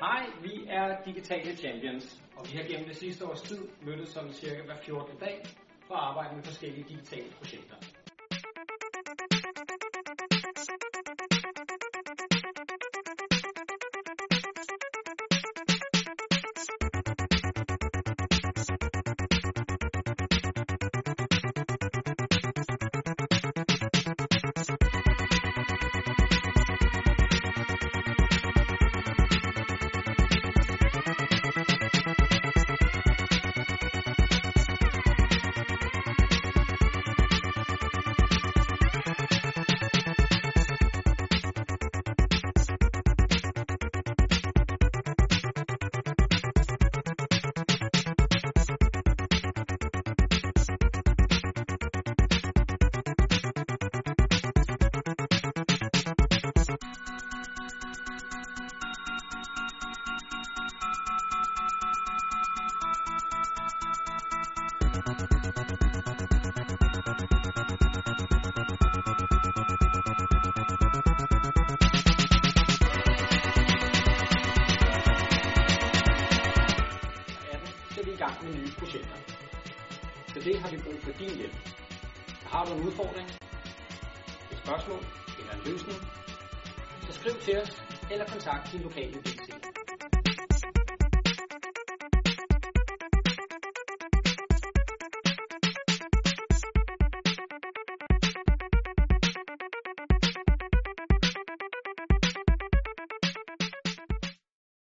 Hej, vi er Digitale Champions, og vi har gennem det sidste års tid mødtes som cirka hver 14. dag for at arbejde med forskellige digitale projekter. Gang med nye projekter. Til det har vi brug for din hjælp. Har du en udfordring, et spørgsmål eller en løsning, så skriv til os eller kontakt din lokale